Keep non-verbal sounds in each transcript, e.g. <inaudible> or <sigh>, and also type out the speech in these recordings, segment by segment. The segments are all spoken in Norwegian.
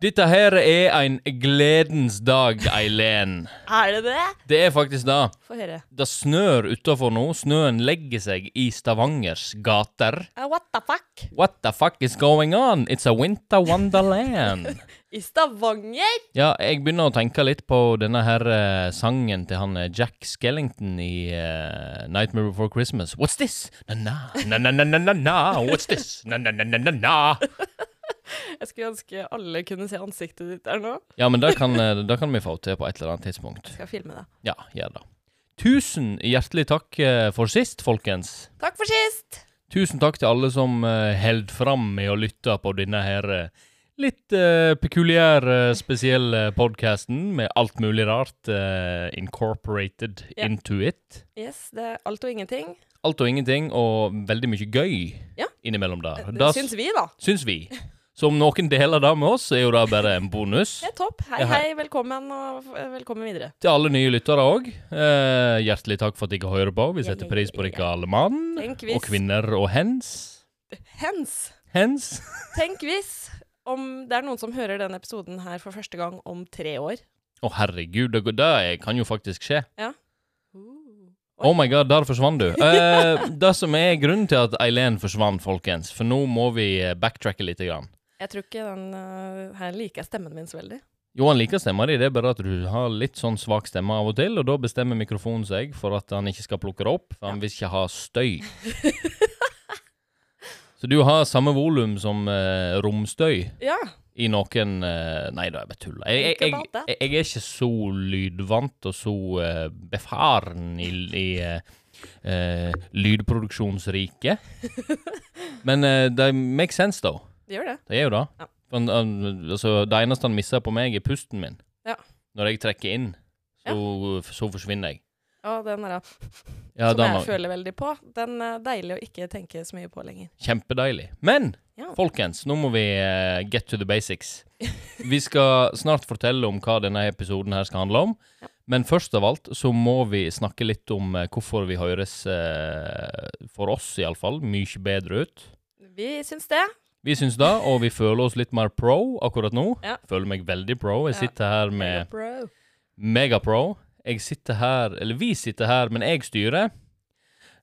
Dette her er en gledens dag, Eileen. Er det det? Det er faktisk det. Få høre. Det snør utafor nå. Snøen legger seg i Stavangers gater. Uh, what the fuck? What the fuck is going on? It's a winter wonderland. <laughs> I Stavanger? Ja, jeg begynner å tenke litt på denne her uh, sangen til han eh, Jack Skellington i uh, Nightmare Before Christmas. What's this? Na-na, na-na-na-na-na, what's this? Na-na-na-na-na. <laughs> Jeg skulle ønske alle kunne se ansiktet ditt der nå. Ja, men det kan, eh, det kan vi få til på et eller annet tidspunkt. Jeg skal filme det. Ja, gjør det. Tusen hjertelig takk eh, for sist, folkens. Takk for sist! Tusen takk til alle som uh, held fram med å lytte på denne her eh, litt uh, pekuliære, spesielle podkasten med alt mulig rart uh, incorporated yeah. into it. Yes, det er alt og ingenting. Alt og ingenting, og veldig mye gøy Ja. innimellom der. Det syns vi, da. syns vi. <laughs> Så om noen deler det med oss, er jo det bare en bonus. Det er topp. Hei, hei. velkommen, og velkommen videre. Til alle nye lyttere òg. Eh, hjertelig takk for at dere hører på. Vi setter pris på dere alle mann. Og kvinner og hens. Hens. Hens. <laughs> Tenk hvis om det er noen som hører denne episoden her for første gang om tre år. Å, herregud, det, det kan jo faktisk skje. Ja. Oh my god, der forsvant du. <laughs> Eh, det som er grunnen til at Eileen forsvant, folkens, for nå må vi eh, backtracke litt. Grann. Jeg tror ikke den uh, her liker stemmen min så veldig. Jo, han liker stemma di, det er bare at du har litt sånn svak stemme av og til, og da bestemmer mikrofonen seg for at han ikke skal plukke det opp, for han vil ikke ha støy. <laughs> Så du har samme volum som eh, romstøy Ja. i noen eh, Nei da, jeg bare tuller. Jeg, jeg, Think jeg, that. jeg, er ikke så lydvant og så eh, befaren i, i eh, eh, lydproduksjonsriket. <laughs> Men uh, det makes sense, though. Det gjør det. Det er jo det. Ja. For altså, det eneste han misser på meg, er pusten min. Ja. Når jeg trekker inn, så, så forsvinner jeg. Ja, den der, Ja, som den jeg har- føler veldig på, den er deilig å ikke tenke så mye på lenger. Kjempedeilig. Men folkens, nå må vi uh, get to the basics. <laughs> Vi skal snart fortelle om hva denne episoden her skal handle om. Men først av alt så må vi snakke litt om uh, hvorfor vi høres, uh, for oss iallfall, mye bedre ut. Vi syns det. Vi syns det, og vi føler oss litt mer pro akkurat nå. Ja. Føler meg veldig pro. Jeg sitter her med Bro. megapro. Jeg sitter her, eller vi sitter her, men jeg styrer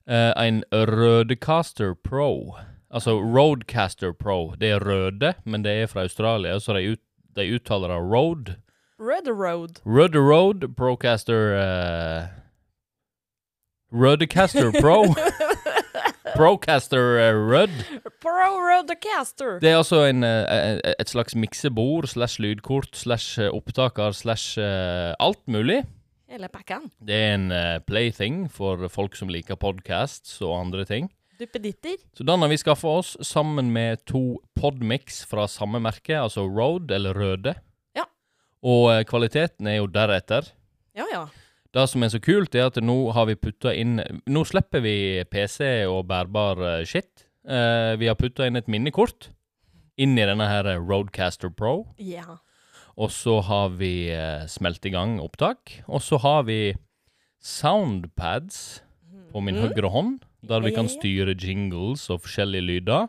Uh, en Rødecaster Pro. Altså Roadcaster Pro. Det er røde, men det er fra Australia, så de, ut, de uttaler det Road. Red Road. Røde Road Procaster uh, Rødecaster Pro. <laughs> Procaster Rudd. Rød. Pro Roadcaster. Det er altså en, eh, eh, et slags miksebord slash lydkort slash eh, opptaker slash eh, alt mulig. Hele pakken. Det er en eh, plaything for folk som liker podcasts og andre ting. Duppeditter. Så den har vi skaffa oss sammen med to Podmix fra samme merke, altså Road eller Røde. Ja. Og eh, kvaliteten er jo deretter. Ja, ja. Det som er så kult, er at nå har vi putta inn Nå slipper vi PC og bærbar eh, shit. Uh, vi har putta inn et minnekort inn i denne her Roadcaster Pro. Ja. Og så har vi uh, smelt i gang opptak. Og så har vi soundpads på min mm. høyre hånd, der vi kan ja, ja. styre jingles og forskjellige lyder.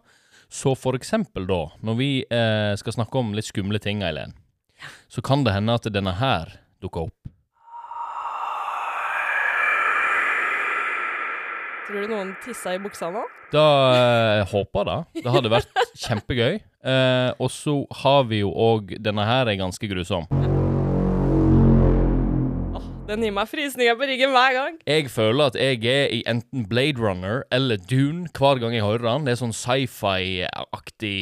Så for eksempel da, når vi uh, skal snakke om litt skumle ting, Eileen, så kan det hende at denne her dukker opp. Tror du noen tissa i buksa nå? Da eh, håper jeg det. Det hadde vært kjempegøy. Eh, og så har vi jo òg Denne her er ganske grusom. Åh, den gir meg frysninger på ryggen hver gang. Jeg føler at jeg er i enten Blade Runner eller Dune hver gang jeg hører den. Det er sånn sci-fi-aktig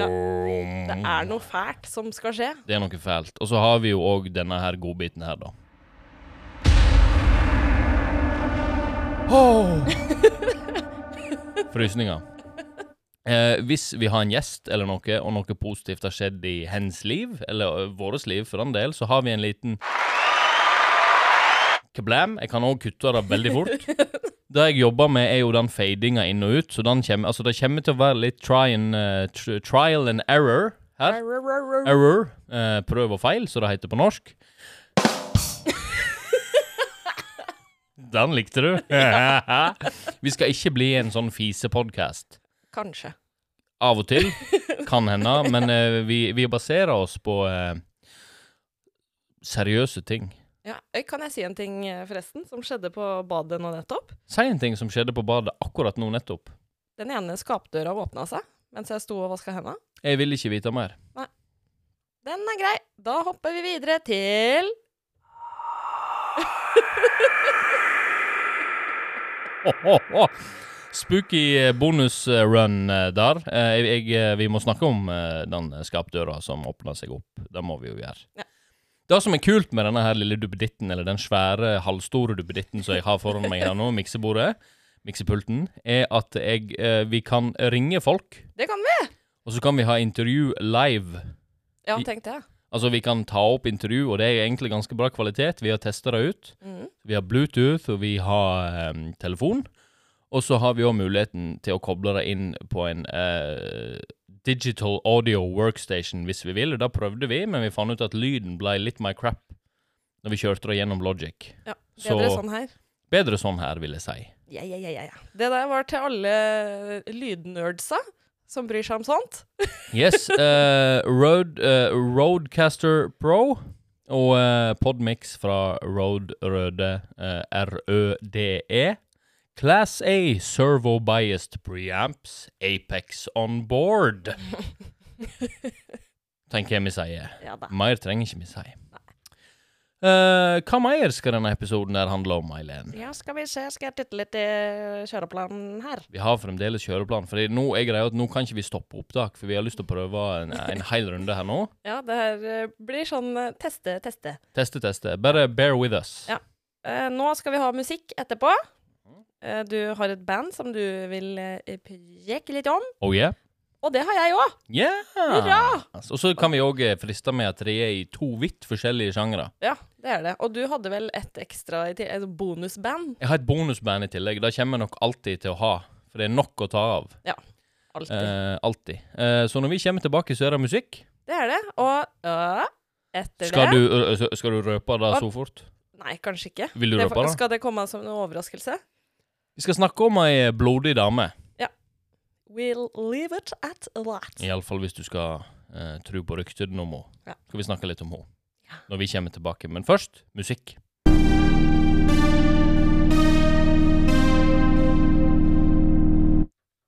Det er noe fælt som skal skje. Det er noe fælt. Og så har vi jo òg denne her godbiten her, da. Oh. Frysninger. Eh, hvis vi har en gjest eller noe, og noe positivt har skjedd i hens liv, eller vårt våres liv for den del, så har vi en liten kablam. Jeg kan òg kutte det veldig fort. Det jeg jobber med, er jo den fadinga inn og ut, så kommer, altså det kommer til å være litt try and, uh, tr trial and error her. Error. Eh, prøv og feil, som det heter på norsk. Den likte du. <laughs> Vi skal ikke bli en sånn fisepodkast. Kanskje. Av og til. <laughs> Kan hende. Men eh, vi, vi baserer oss på eh, seriøse ting. Ja, Kan jeg si en ting, eh, forresten, som skjedde på badet nå nettopp? Si en ting som skjedde på badet akkurat nå nettopp. Den ene skapdøra åpna seg mens jeg sto og vaska henda. Jeg vil ikke vite mer. Den er grei. Da hopper vi videre til <laughs> <laughs> Spooky eh, bonusrun eh, der. Eh, jeg, jeg, vi må snakke om den skapdøra som åpna seg opp. Det må vi jo gjøre. Ja. Det som er kult med denne her lille duppeditten, eller den svære, halvstore duppeditten som jeg har foran meg her nå, <laughs> miksebordet, miksepulten, er at jeg, vi kan ringe folk. Det kan vi! Og så kan vi ha intervju live. Ja, tenkte jeg. Altså, vi kan ta opp intervju, og det er egentlig ganske bra kvalitet. Vi har testa det ut. Mm. Vi har Bluetooth, og vi har um, telefon. Og så har vi òg muligheten til å koble det inn på en uh, digital audio workstation hvis vi vil. Da prøvde vi, men vi fant ut at lyden ble litt my crap når vi kjørte det gjennom Logic. Ja, Så- Bedre sånn her. Bedre sånn her, vil jeg si. Ja, ja, ja, ja, ja. Det der var til alle lydnerdsa som bryr seg om sånt. <laughs> Yes. Uh, Road, uh, Roadcaster Pro og uh, Podmix fra Road Røde eh, RØDE. Class A Servo Biased Preamps Apex on board. <laughs> Tenker jeg vi sier. Ja. Mer trenger ikke vi si. Eh, hva mer skal denne episoden her handle om, Eileen? Ja, skal vi se. Skal jeg titte litt i kjøreplanen her? Vi har fremdeles kjøreplan. For nå er greia at nå kan ikke vi stoppe opptak, for vi har lyst til å prøve en, en hel runde her nå. Ja, det her eh, blir sånn eh, teste, teste. Teste, teste. Bare bear with us. Ja. Uh, nå skal vi ha musikk etterpå. Uh, du har et band som du vil preke litt om. Oh yeah? Og det har jeg òg! Yeah! Hurra! Og så kan vi òg friste med at det er i to vidt forskjellige sjangre. Ja, det er det. Og du hadde vel et ekstra et bonusband? Jeg har et bonusband i tillegg. Det kommer jeg nok alltid til å ha. For det er nok å ta av. Alltid. Eh, alltid. Eh, så når vi kommer tilbake, så er det musikk. Det er det. Og øh, etter Skal det du, skal du røpe det så fort? Nei, kanskje ikke. Vil du røpe det? skal det komme som en overraskelse? Vi skal snakke om ei blodig dame. We'll leave it at that. Iallfall hvis du skal uh, tro på ryktene om henne. Ja. Skal vi snakke litt om henne Ja. når vi kommer tilbake. Men først musikk.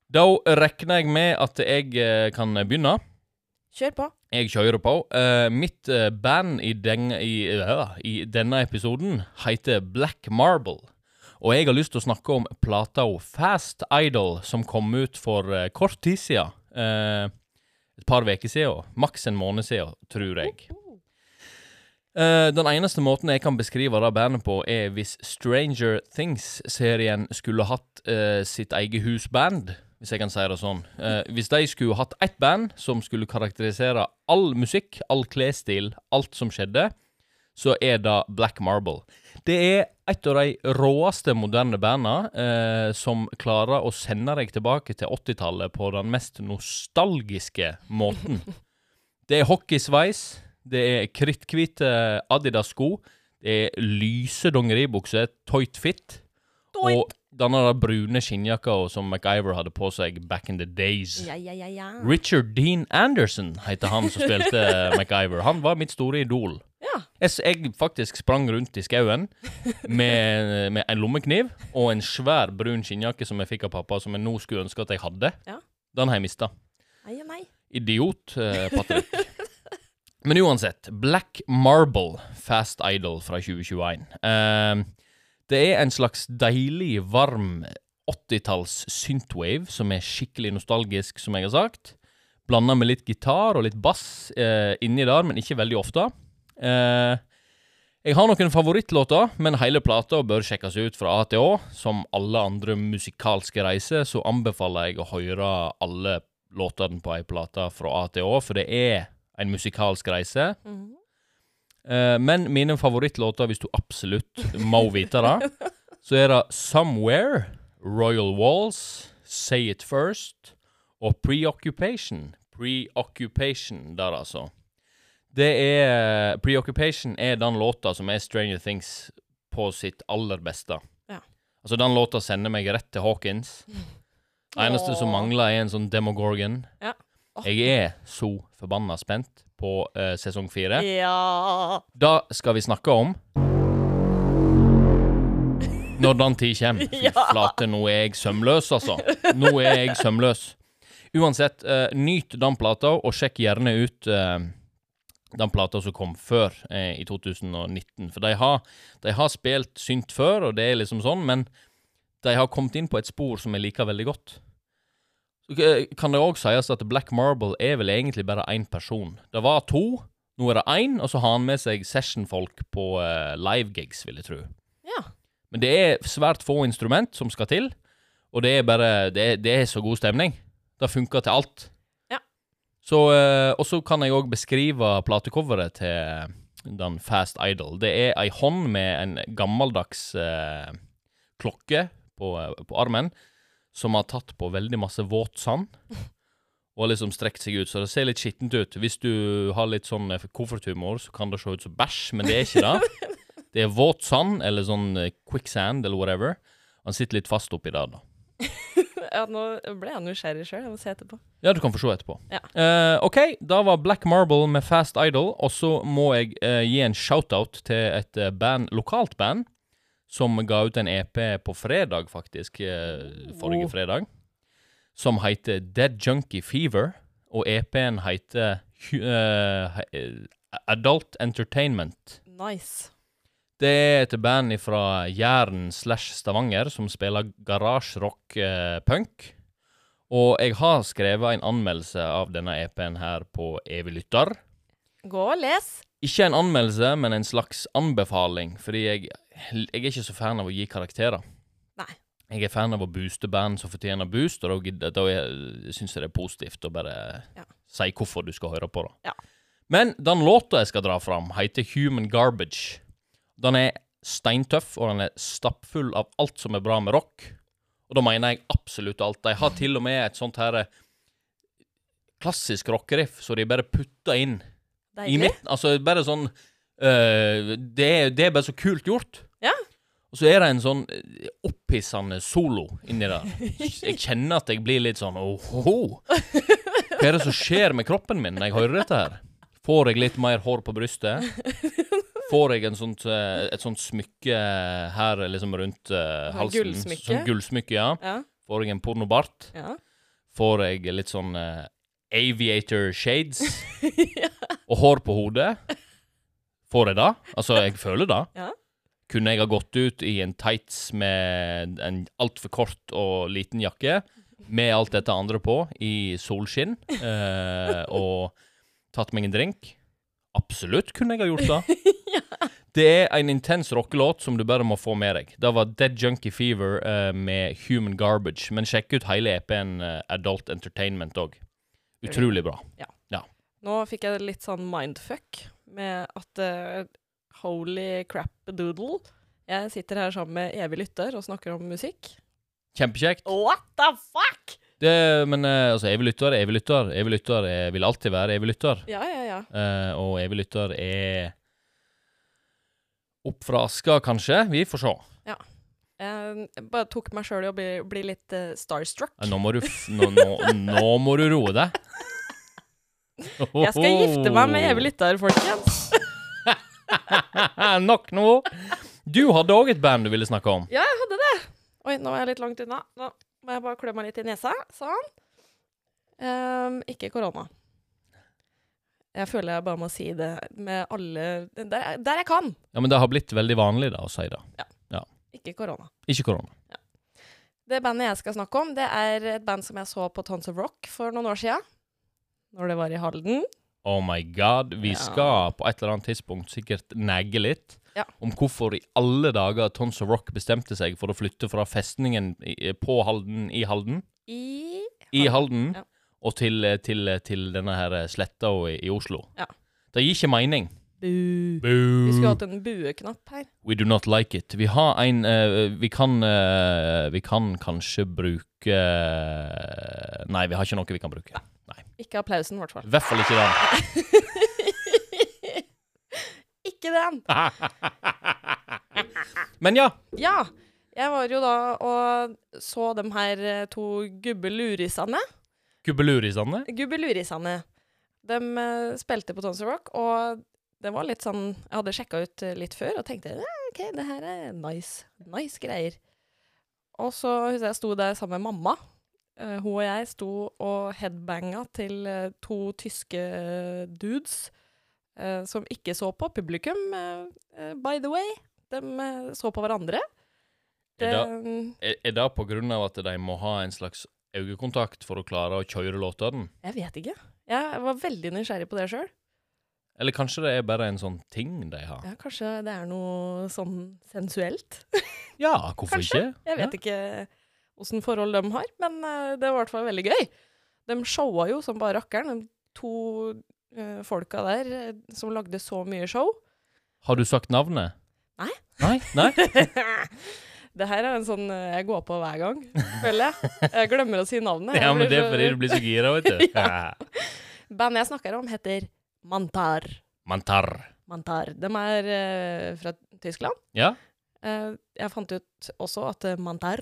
Da regner jeg med at jeg eh, kan begynne. Kjør på. Jeg kjører på. Uh, mitt band i, den, i, uh, i denne episoden heter Black Marble. Og jeg har lyst til å snakke om plata Fast Idol, som kom ut for eh, kort tid siden. Eh, et par uker siden. Maks en måned siden, tror jeg. Eh, den eneste måten jeg kan beskrive det bandet på, er hvis Stranger Things-serien skulle hatt eh, sitt eget husband, hvis jeg kan si det sånn. Eh, hvis de skulle hatt ett band som skulle karakterisere all musikk, all klesstil, alt som skjedde, så er det Black Marble. Det er et av de råeste moderne bandene eh, som klarer å sende deg tilbake til 80-tallet på den mest nostalgiske måten. <laughs> Det er hockeysveis, det er kritthvite Adidas-sko, det er lyse dongeribukser, tight fit, Doit. og denne brune skinnjakka som MacGyver hadde på seg back in the days. Ja, ja, ja, ja. Richard Dean Anderson heter han som spilte <laughs> MacGyver. Han var mitt store idol. Ja. Jeg, jeg faktisk sprang rundt i skauen med, <laughs> med en lommekniv og en svær brun skinnjakke som jeg fikk av pappa, som jeg nå skulle ønske at jeg hadde. Ja. Den har jeg mista. Idiot, eh, Patrick. <laughs> Men uansett, Black Marble, Fast Idol fra 2021. Eh, det er en slags deilig, varm 80-talls synthwave som er skikkelig nostalgisk, som jeg har sagt. Blanda med litt gitar og litt bass eh, inni der, men ikke veldig ofte. Eh, jeg har noen favorittlåter, men hele plata bør sjekkes ut fra A til Å. Som alle andre musikalske reiser, så anbefaler jeg å høre alle låtene på ei plate fra A til Å, for det er en musikalsk reise. Mm. Eh, men mine favorittlåter, hvis du absolutt må vite det, <laughs> så er det Somewhere, Royal Walls, Say It First og Preoccupation. Preoccupation der, altså. Det er Preoccupation er den låta som er Stranger Things på sitt aller beste. Ja. Altså, den låta sender meg rett til Hawkins. Det Eneste som mangler, er en sånn Demogorgon. Ja. Oh. Jeg er så forbanna spent på uh, sesong fire. Ja. Da skal vi snakke om Når den tid kommer. <laughs> Fy flate, nå er jeg sømløs, altså. Nå er jeg sømløs. Uansett, uh, nyt den plata, og sjekk gjerne ut eh, den plata som kom før, eh, i 2019. For de har, de har spilt synt før, og det er liksom sånn, men de har kommet inn på et spor som jeg liker veldig godt. Eh, kan det òg sies at Black Marble er vel egentlig bare én person. Det var to, nå er det én, og så har han med seg sessionfolk på eh, livegigs, vil jeg tro. Ja. Men det er svært få instrument som skal til, og det er bare Det det er så god stemning. Det funker til alt. Eh, og så kan jeg òg beskrive platecoveret til den Fast Idol. Det er ei hånd med en gammeldags eh, klokke på, på armen, som har tatt på veldig masse våt sand. <laughs> Og liksom strekt seg ut, så det ser litt skittent ut. Hvis du har litt sånn eh, kofferthumor, så kan det se ut som bæsj, men det er ikke det. <laughs> Det er våt sand, eller sånn eh, quicksand, eller whatever. Han sitter litt fast oppi der, da. <laughs> ja, nå ble jeg nysgjerrig sjøl. Jeg må se etterpå. Ja, du kan få se etterpå. Ja. Uh, OK, da var Black Marble med Fast Idol, og så må jeg uh, gi en shout-out til et eh, band, lokalt band som ga ut en EP på fredag, faktisk. Uh, forrige Oh. fredag. Som heter Dead Junkie Fever, og EP-en heter Adult Entertainment. Nice. Det er et band fra Jæren slash Stavanger som spiller garasjerock eh, punk. Og jeg har skrevet en anmeldelse av denne EP-en her på Evig lytter. Gå og les. Ikke en anmeldelse, men en slags anbefaling, fordi jeg, jeg er ikke så fan av å gi karakterer. Nei. Jeg er fan av å booste band som fortjener boost, og da, da syns jeg det er positivt å bare Ja. si hvorfor du skal høre på da. Ja. Men den låta jeg skal dra fram, heter Human Garbage. Den er steintøff, og den er stappfull av alt som er bra med rock. Og da mener jeg absolutt alt. De har til og med et sånt her eh, klassisk rockeriff, så de bare putter inn i Deilig. midten. Altså bare sånn øh, det, det er bare så kult gjort. Ja. Og så er det en sånn øh, opphissende solo inni der. Jeg kjenner at jeg blir litt sånn åhå. Hva er det som skjer med kroppen min når jeg hører dette her? Får jeg litt mer hår på brystet? Får jeg en sånt, øh, et sånt smykke her liksom rundt Sånn halsen? gullsmykke? Sånn gullsmykke, ja. Ja. Får jeg en pornobart? ja. Får jeg litt sånn uh, aviator shades <laughs> og hår på hodet? Får jeg det? Altså, jeg føler det. Ja. Kunne jeg ha gått ut i en tights med en altfor kort og liten jakke, med alt dette andre på, i solskinn, uh, og tatt meg en drink? Absolutt kunne jeg ha gjort det. <laughs> Det er en intens rockelåt som du bare må få med deg. Det var Dead Junkie Fever uh, med Human Garbage. Men sjekk ut hele EP-en uh, Adult Entertainment òg. Utrolig bra. Nå fikk jeg litt sånn mindfuck med at uh, holy crap doodle. Jeg sitter her sammen med evig lytter og snakker om musikk. Kjempekjekt. What the fuck?! Det, men eh, altså, evig lytter, er evig lytter, evig lytter eh, vil alltid være evig lytter. Ja, ja, ja. Eh, og evig lytter er opp fra aska, kanskje. Vi får se. Ja. Jeg bare tok meg sjøl i å bli, bli litt uh, starstruck. Nå må du, nå, nå, nå må du roe deg. <laughs> Jeg skal gifte meg med evig lytter, folkens. <laughs> Nok nå. Du hadde òg et band du ville snakke om. Ja, jeg hadde det. Oi, nå var jeg litt langt unna. Nå må jeg bare klø meg litt i nesa. Sånn. Um, ikke korona. Jeg føler jeg bare må si det med alle Der, der jeg kan. Ja, Men det har blitt veldig vanlig da å si det. Ikke korona. Ikke korona. Ja. Det bandet jeg skal snakke om, det er et band som jeg så på Tons of Rock for noen år siden. Når det var i Halden. Oh my god. Vi Ja. skal på et eller annet tidspunkt sikkert negge litt Ja. om hvorfor i alle dager Tons of Rock bestemte seg for å flytte fra festningen på Halden i Halden, I i Halden, Ja. Og til, til, til denne her sletta i, i Oslo. Ja. Det gir ikke mening. Bu. Vi skulle hatt en bueknapp her. We do not like it. Vi har en uh, Vi kan uh, Vi kan kanskje bruke uh, Nei, vi har ikke noe vi kan bruke. Nei. Ikke applausen, i hvert fall. I hvert fall ikke den. <laughs> ikke den! <laughs> Men ja. Ja. Jeg var jo da og så de her to to gubbelurisene. Gubbelurisene? Gubbelurisane. De uh, spilte på Tonsor Rock, og det var litt sånn Jeg hadde sjekka ut litt før og tenkte «Ja, OK, det her er nice. Nice greier. Og så husker jeg sto der sammen med mamma. Uh, hun og jeg sto og headbanga til uh, to tyske uh, dudes som ikke så på publikum, by the way. De så på hverandre. Det, er det på grunn av at de må ha en slags øyekontakt for å klare å kjøre låtene? jeg vet ikke. Jeg var veldig nysgjerrig på det sjøl. Eller kanskje det er bare en sånn ting de har? Ja, kanskje det er noe sånn sensuelt? <laughs> Ja, hvorfor Kanskje. ikke? Jeg vet ikke åssen forhold de har, men eh, det var i hvert fall veldig gøy. De showa jo som bare rakkeren, de to uh, folka der eh, som lagde så mye show. Har du sagt navnet? Nei. Nei? Nei? <laughs> det her er en sånn eh, jeg går på hver gang, føler jeg. Jeg glemmer å si navnet. Ja, men det er fordi du blir så gira, vet du. <laughs> Ja. Bandet jeg snakker om, heter Mantar. Mantar. Mantar. De er uh, fra Tyskland. Ja? Uh, jeg fant ut også at Mantar,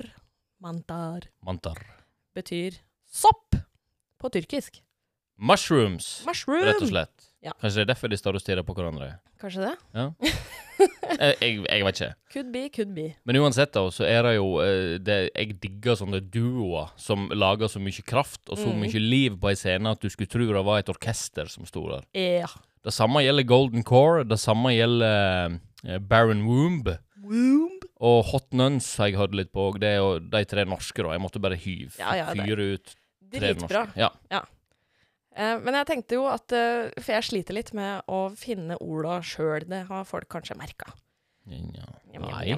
Mantar Mantar. betyr sopp på tyrkisk. Mushrooms, Mushroom! rett og slett. Ja. Kanskje det er derfor de står og stirrer på hverandre. Kanskje det? Ja. <laughs> Jeg, jeg vet ikke. Could be, could be. Men uansett, da, så er det jo eh, det, Jeg digger sånne duoer som lager så mye kraft og så Mm. mye liv på ei scene at du skulle tro det var et orkester som sto der. Ja. Det samme gjelder Golden Core, det samme gjelder eh, Baron Womb. Womb. Og Hot Nuns har jeg hørt litt på, det er jo de tre norske, da. Jeg måtte bare hyve, Ja, ja, fyre ut tre Dritbra. norske. Ja. Eh, men jeg tenkte jo at eh, For jeg sliter litt med å finne orda sjøl. Det har folk kanskje merka. Nei.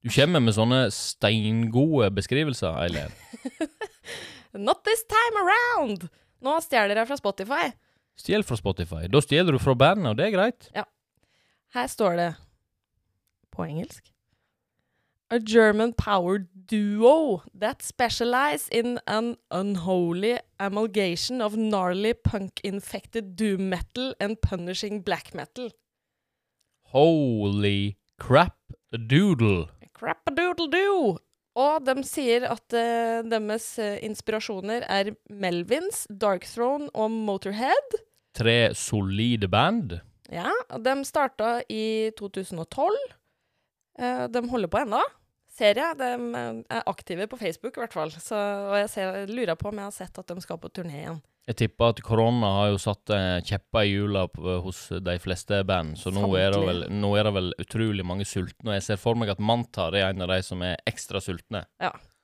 Du kommer med sånne steingode beskrivelser, Eileen. <laughs> Not this time around! Nå stjeler jeg fra Spotify. Stjel fra Spotify. Da stjeler du fra bandet, og det er greit. Ja. Her står det på engelsk A German power duo that specialize in an unholy amalgamation of gnarly punk-infected doom metal and punishing black metal. Holy crap a doodle. Crap-a-doodle-doo! Og de sier at uh, deres eh, inspirasjoner er Melvins, Darkthrone og Motorhead. Tre solide band. Ja, og de starta i 2012. Uh, de holder på ennå. Ser jeg. De er aktive på Facebook, i hvert fall. Så, og jeg ser, lurer på om jeg har sett at de skal på turné igjen. Jeg tipper at korona har jo satt eh, kjepper i hjula hos de fleste band, så nå er, det vel, nå er det vel utrolig mange sultne. Og jeg ser for meg at Mantar er en av de som er ekstra sultne.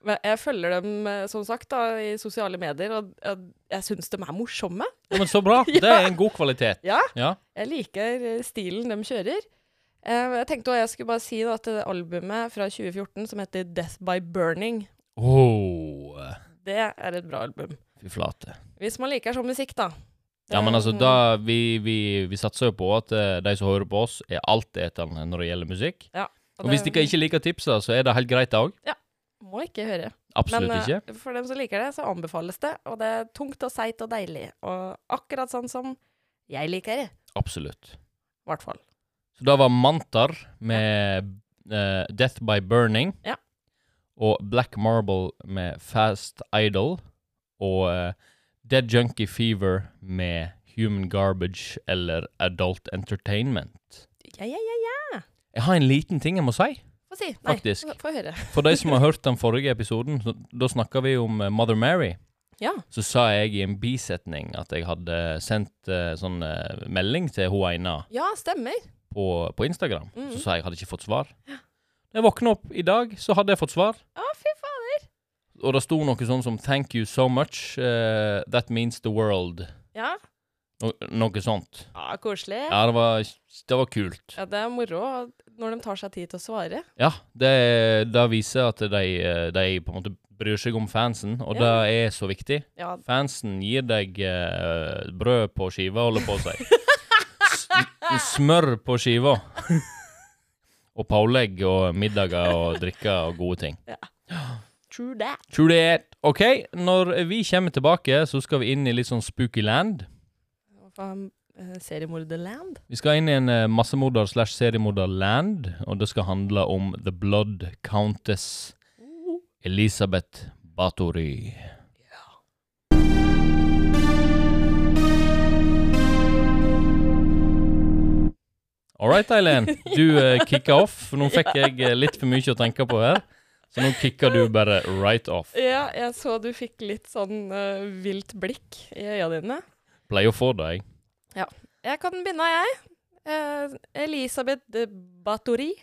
Men jeg følger dem, eh, som sagt, da, i sosiale medier, og jeg, jeg syns de er morsomme. Ja, men så bra! <laughs> Ja. Det er en god kvalitet. Ja, Ja. jeg liker eh, stilen de kjører. Eh, jeg tenkte også jeg skulle bare si da, at det albumet fra 2014 som heter Death by Burning, Oh, det er et bra album. fy flate. Hvis man liker sånn musikk, da. Ja, men altså, Eh, da Vi, vi, vi satser jo på at eh, de som hører på oss, er altetende når det gjelder musikk. Ja, Og hvis de ikke liker tipsa, så er det helt greit, det òg. Må ikke høre. Absolutt Men ikke. Men for dem som liker det, så anbefales det. Og det er tungt og seigt og deilig. Og akkurat sånn som jeg liker det. Absolutt. I hvert fall. Så da var Mantar med eh, Death by Burning. Ja. Og Black Marble med Fast Idol. Og eh, Dead Junkie Fever med Human Garbage eller Adult Entertainment. Ja, ja, ja, ja. Jeg har en liten ting jeg må si. Få si. Nei, Faktisk. få- få høre. For de som har <laughs> hørt den forrige episoden, så, da snakka vi om eh, Mother Mary. Ja. Så sa jeg i en bisetning at jeg hadde sendt eh, sånn eh, melding til hun ene Ja, stemmer. På, på Instagram. mm. Så sa jeg hadde ikke fått svar. Da jeg våkna opp i dag, så hadde jeg fått svar. Å, fy fader. Og det sto noe sånn som 'Thank you so much. Uh, that means the world'. Ja. No, noe sånt. ja, koselig. Ja, det var, det var kult. Ja, det er moro når de tar seg tid til å svare. Ja, det, det viser at de, de på en måte bryr seg om fansen, og Ja. det er så viktig. Ja, Fansen gir deg uh, brød på skiva, holder på å si. <laughs> Smør på skiva. og pålegg og middager og drikker og gode ting. true that. True that. OK, når vi kommer tilbake, så skal vi inn i litt sånn spooky land. Eh, seriemorderland. Vi skal inn i en eh, massemorder slash seriemorderland, og det skal handle om The Blood Countess Elisabeth Bathory. All right, Eileen. Du uh, kicka off. Nå fikk jeg eh, litt for mye å tenke på her, så nå kicker du bare right off. Ja, jeg så du fikk litt sånn uh, vilt blikk i øya dine. Pleier å få det, jeg. Jeg kan begynne, jeg. Uh, Elisabeth de Bathory.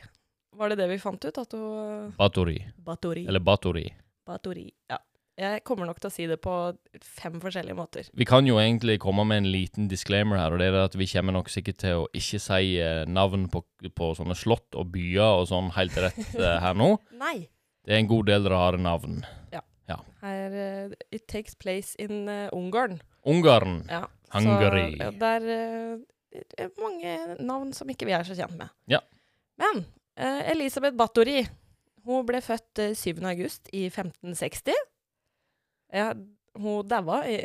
Var det det vi fant ut? At hun Bathory. Bathory. Eller Bathory. Bathory. Ja. Jeg kommer nok til å si det på fem forskjellige måter. Vi kan jo egentlig komme med en liten disclaimer her, og det er at vi kommer nok sikkert til å ikke si eh, navn på, på sånne slott og byer og sånn helt rett <laughs> eh, her nå. Nei. Det er en god del rare navn. Ja. Her, uh, it takes place in uh, Ungarn. Ungarn. Ja. Hungary. Så ja, det er eh, det er mange navn som ikke vi er så kjent med. Ja. Men Elisabeth Bathory hun ble født eh, 7. august i 1560. Ja, hun daua i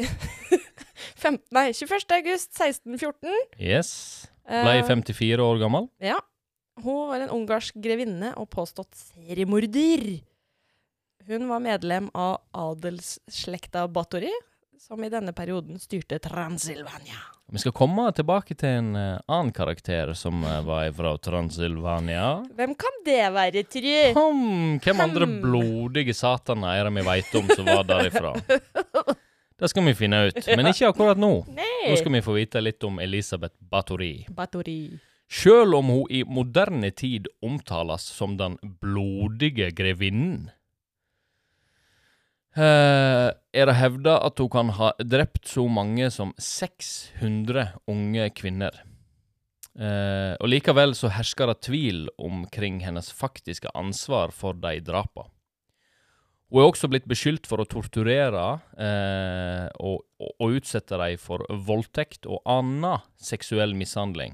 <laughs> 15, nei, 21. august 1614. Yes. Ble Eh, 54 år gammel. Ja. Hun var en ungarsk grevinne og påstått seriemorder. Hun var medlem av adelsslekta Bathory, som i denne perioden styrte Transylvania. Vi skal komme tilbake til en eh, annen karakter som eh, var fra Transylvania. Hvem kan det være, tru? Hmm, hvem andre blodige sataner er vi veit om som var derifra? <laughs> Det skal vi finne ut, men ikke akkurat nå. Nå skal vi få vite litt om Elisabeth Bathory. Bathory. Sjøl om hun i moderne tid omtales som den blodige grevinnen, eh, er det hevda at hun kan ha drept så mange som 600 unge kvinner. Eh, og likevel så hersker det tvil omkring hennes faktiske ansvar for de drapene. Hun er også blitt beskyldt for å torturere eh, og, og, og utsette dem for voldtekt og annen seksuell mishandling.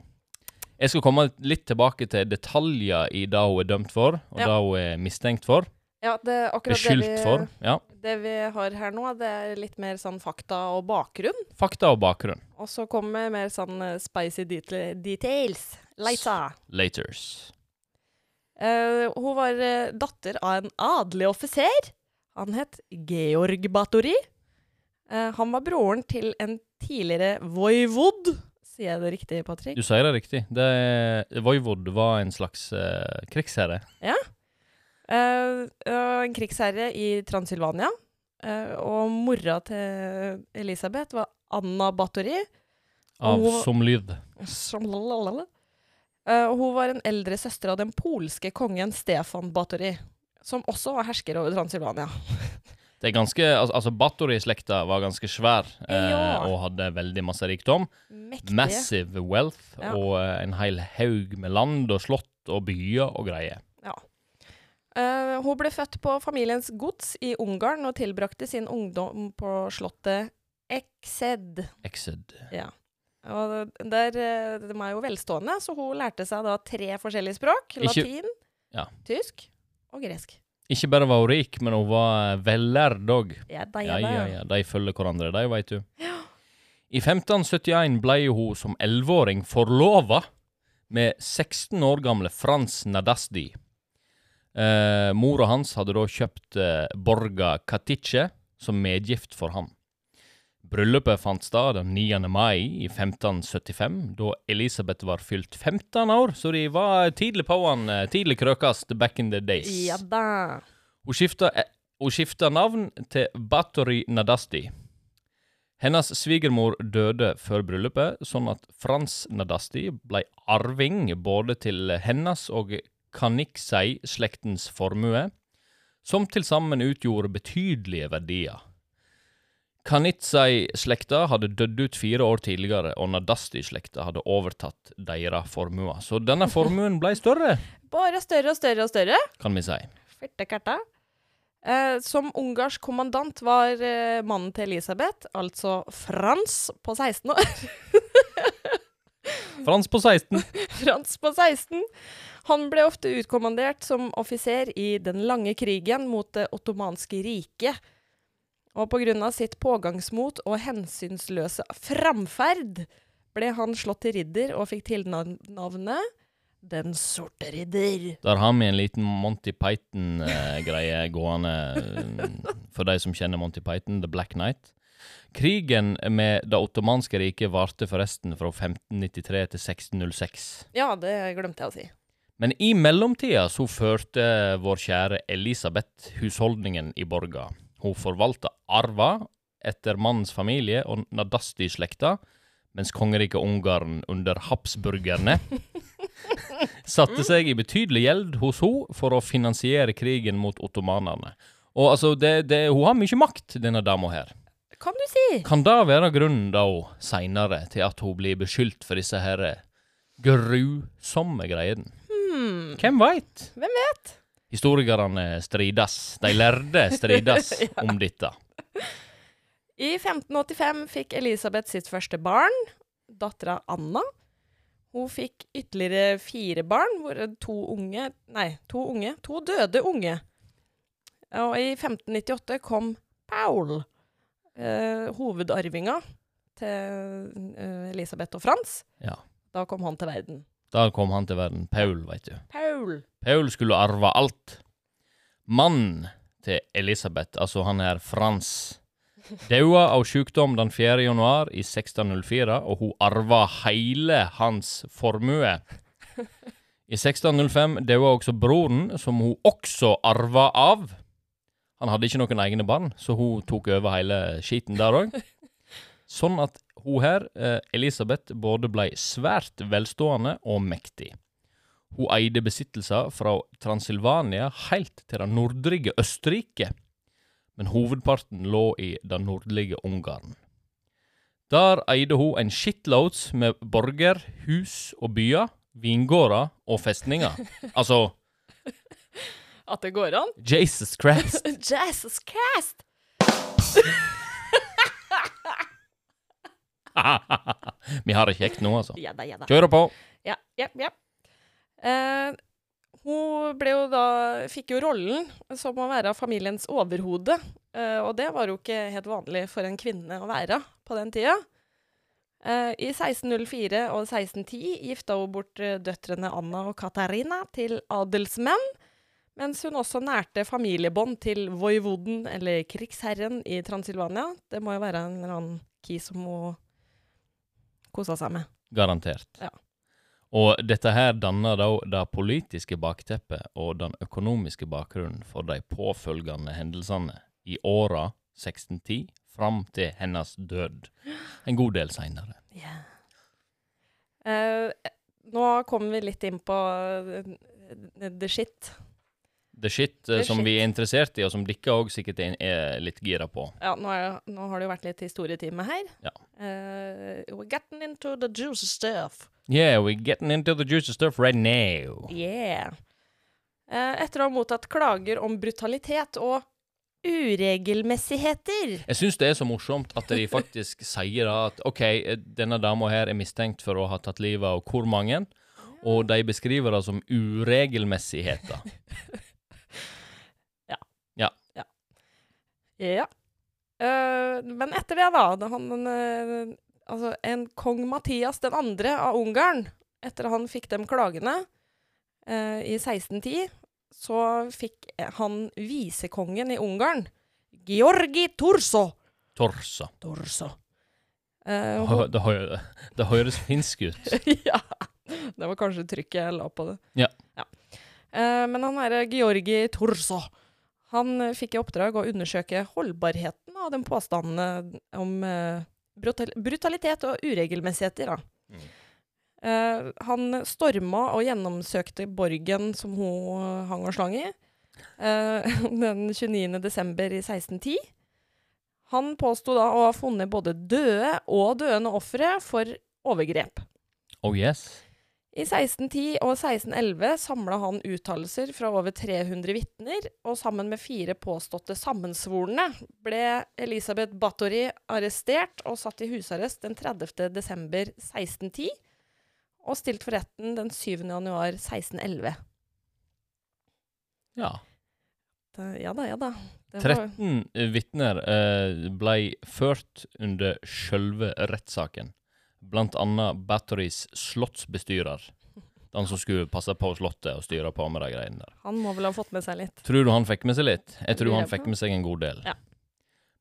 Jeg skal komme litt tilbake til detaljer i det hun er dømt for, og Ja. det hun er mistenkt for. Ja, det er akkurat det vi, for. Ja. det vi har her nå, det er litt mer sånn fakta og bakgrunn. Fakta og bakgrunn. Og så kommer mer sånn eh, spicy details. Later. Laters. Uh, hun var eh, datter av en adelig offiser. Han het Georg Bathory. Uh, han var broren til en tidligere voivod. Sier jeg det riktig, Patrick? Du sier det riktig. Det, Voivod var en slags uh, krigsherre. Eh, en krigsherre i Transylvania. Uh, og mora til Elisabeth var Anna Bathory. Av hun, som lyd. Som lalalala. Uh, og hun var en eldre søster av den polske kongen Stefan Bathory, som også var hersker over Transylvania. <laughs> Det er ganske, altså Bathory-slekta var ganske svær eh, Ja. og hadde veldig masse rikdom. Mektige. Massive wealth Ja. og eh, en hel haug med land og slott og byer og greier. Eh, hun ble født på familiens gods i Ungarn og tilbrakte sin ungdom på slottet Exed. Exed. Ja. Og der, eh, de er jo velstående, så hun lærte seg da tre forskjellige språk. Ikke- Latin, ja. tysk og gresk. Ikke bare var hun rik, men hun var eh, vellærd òg. Ja, de, Ja, ja, ja, De følger hverandre, de, veit du. Ja. I 1571 ble hun som elleveåring forlova med 16 år gamle Frans Nadasdi. Eh, Mora hans hadde da kjøpt eh, Borga Katice som medgift for ham. Bryllupet fant sted den 9. mai i 1575, da Elisabeth var fylt 15 år, så de var tidlig på han, eh, tidlig krøkast back in the days. Ja da. Hun skifta, eh, hun skifta navn til Bathory Nadasti. Hennes svigermor døde før bryllupet, sånn at Frans Nadasti ble arving både til hennes og Kaniksei-slektens formue, som til sammen utgjorde betydelige verdier. Kanitsei-slekta hadde dødd ut fire år tidligere, og Nadasti-slekta hadde overtatt deres formuer. Så denne formuen ble større, <laughs> Bare større og større og større. kan vi si. Fyrtekarta. Eh, som ungarsk kommandant var eh, mannen til Elisabeth, altså Frans på 16 år. <laughs> Frans på 16. <laughs> Frans på 16. Han ble ofte utkommandert som offiser i den lange krigen mot det ottomanske riket. Og av sitt pågangsmot og hensynsløse framferd ble han slått til ridder og fikk tilnavnet Den sorte ridder. Der har vi en liten Monty Python-greie gående, eh, for de som kjenner Monty Python, The Black Knight. Krigen med det ottomanske riket varte forresten fra 1593 til 1606. Ja, det glemte jeg å si. Men i mellomtida så førte vår kjære Elisabeth husholdningen i borga. Hun forvalta arva etter mannens familie og Nadasti-slekta, mens kongeriket Ungarn under habsburgerne <laughs> satte seg i betydelig gjeld hos henne for å finansiere krigen mot ottomanerne. Og altså, det, det, hun har mye makt, denne dama her. Kan du si? Kan det være grunnen da seinere til at hun blir beskyldt for disse her grusomme greiene? Hmm. Hvem veit? Hvem vet? Historikerne strides. De lærde strides <laughs> om dette. I 1585 fikk Elisabeth sitt første barn, dattera Anna. Hun fikk ytterligere fire barn, hvor to unge Nei, to unge. To døde unge. Og i 1598 kom Paul, eh, hovedarvinga til eh, Elisabeth og Frans. Ja. Da kom han til verden. Da kom han til verden. Paul, veit du. Paul. Paul skulle arve alt. Mannen til Elisabeth, altså han her Frans, daua av sykdom den 4. januar i 1604, og hun arva hele hans formue. I 1605 daua også broren, som hun også arva av. Han hadde ikke noen egne barn, så hun tok over hele skiten der òg. <laughs> Sånn at hun her, eh, Elisabeth, både ble svært velstående og mektig. Hun eide besittelser fra Transilvania helt til det nordlige Østerrike, men hovedparten lå i det nordlige Ungarn. Der eide hun en shitloads med borger, hus og byer, vingårder og festninger. <laughs> Altså, At det går an? Jesus Christ! <laughs> Jesus Christ! <laughs> Vi har det kjekt nå, altså. Ja da, ja da. Kjører på! Ja, ja, ja. Eh, hun ble jo da Fikk jo rollen som å være familiens overhode. Eh, og det var jo ikke helt vanlig for en kvinne å være på den tida. Uh, I 1604 og 1610 gifta hun bort eh, døtrene Anna og Katarina til adelsmenn, mens hun også nærte familiebånd til voivoden, eller krigsherren, i Transilvania. Det må jo være en eller annen ki som hun kosa seg med. Garantert. Ja. Og dette her danner da det politiske bakteppet og den økonomiske bakgrunnen for de påfølgende hendelsene i åra 1610 fram til hennes død. En god del seinere. Yeah. Uh, nå kommer vi litt inn på eh, the shit. The shit eh, The som shit. vi er interessert i, og som dere òg sikkert er, litt gira på. Ja, nå, er, nå har det jo vært litt historietime her. Ja. Uh, we're getting into the juicy stuff. Yeah, we're getting into the juicy stuff right now. Yeah. Uh, etter å ha mottatt klager om brutalitet og uregelmessigheter. Jeg syns det er så morsomt at de <laughs> faktisk sier at OK, denne dama her er mistenkt for å ha tatt livet av hvor mange? Og de beskriver det som uregelmessigheter. <laughs> Ja. Uh, men etter det, da, han uh, Altså, en kong Mathias den andre av Ungarn, etter han fikk dem klagene uh, i 1610, så fikk han visekongen i Ungarn, Georgi Torso. Torso. Torso. Uh, Det, det, det høres finsk ut. <laughs> ja. Det var kanskje trykket jeg la på det. Ja. Eh, men han herre Georgi Torso, han eh, fikk i oppdrag å undersøke holdbarheten av den påstandene om eh, brutalitet og uregelmessigheter. Mm. Eh, han storma og gjennomsøkte borgen som hun hang og slang i, eh, <laughs> den 29. desember i 1610. Han påsto da å ha funnet både døde og døende ofre for overgrep. Oh yes. I 1610 og 1611 samla han uttalelser fra over 300 vitner, og sammen med fire påståtte sammensvorne ble Elisabeth Bathory arrestert og satt i husarrest den 30. desember 1610, og stilt for retten den 7. januar 1611. Ja. Det, ja da, ja da. Det var- 13 vitner eh, ble ført under sjølve rettssaken. Blant annet Batterys slottsbestyrer. Den som skulle passe på slottet og styre på med de greiene der. Han må vel ha fått med seg litt. Tror du han fikk med seg litt? Jeg tror han fikk med seg en god del. Ja.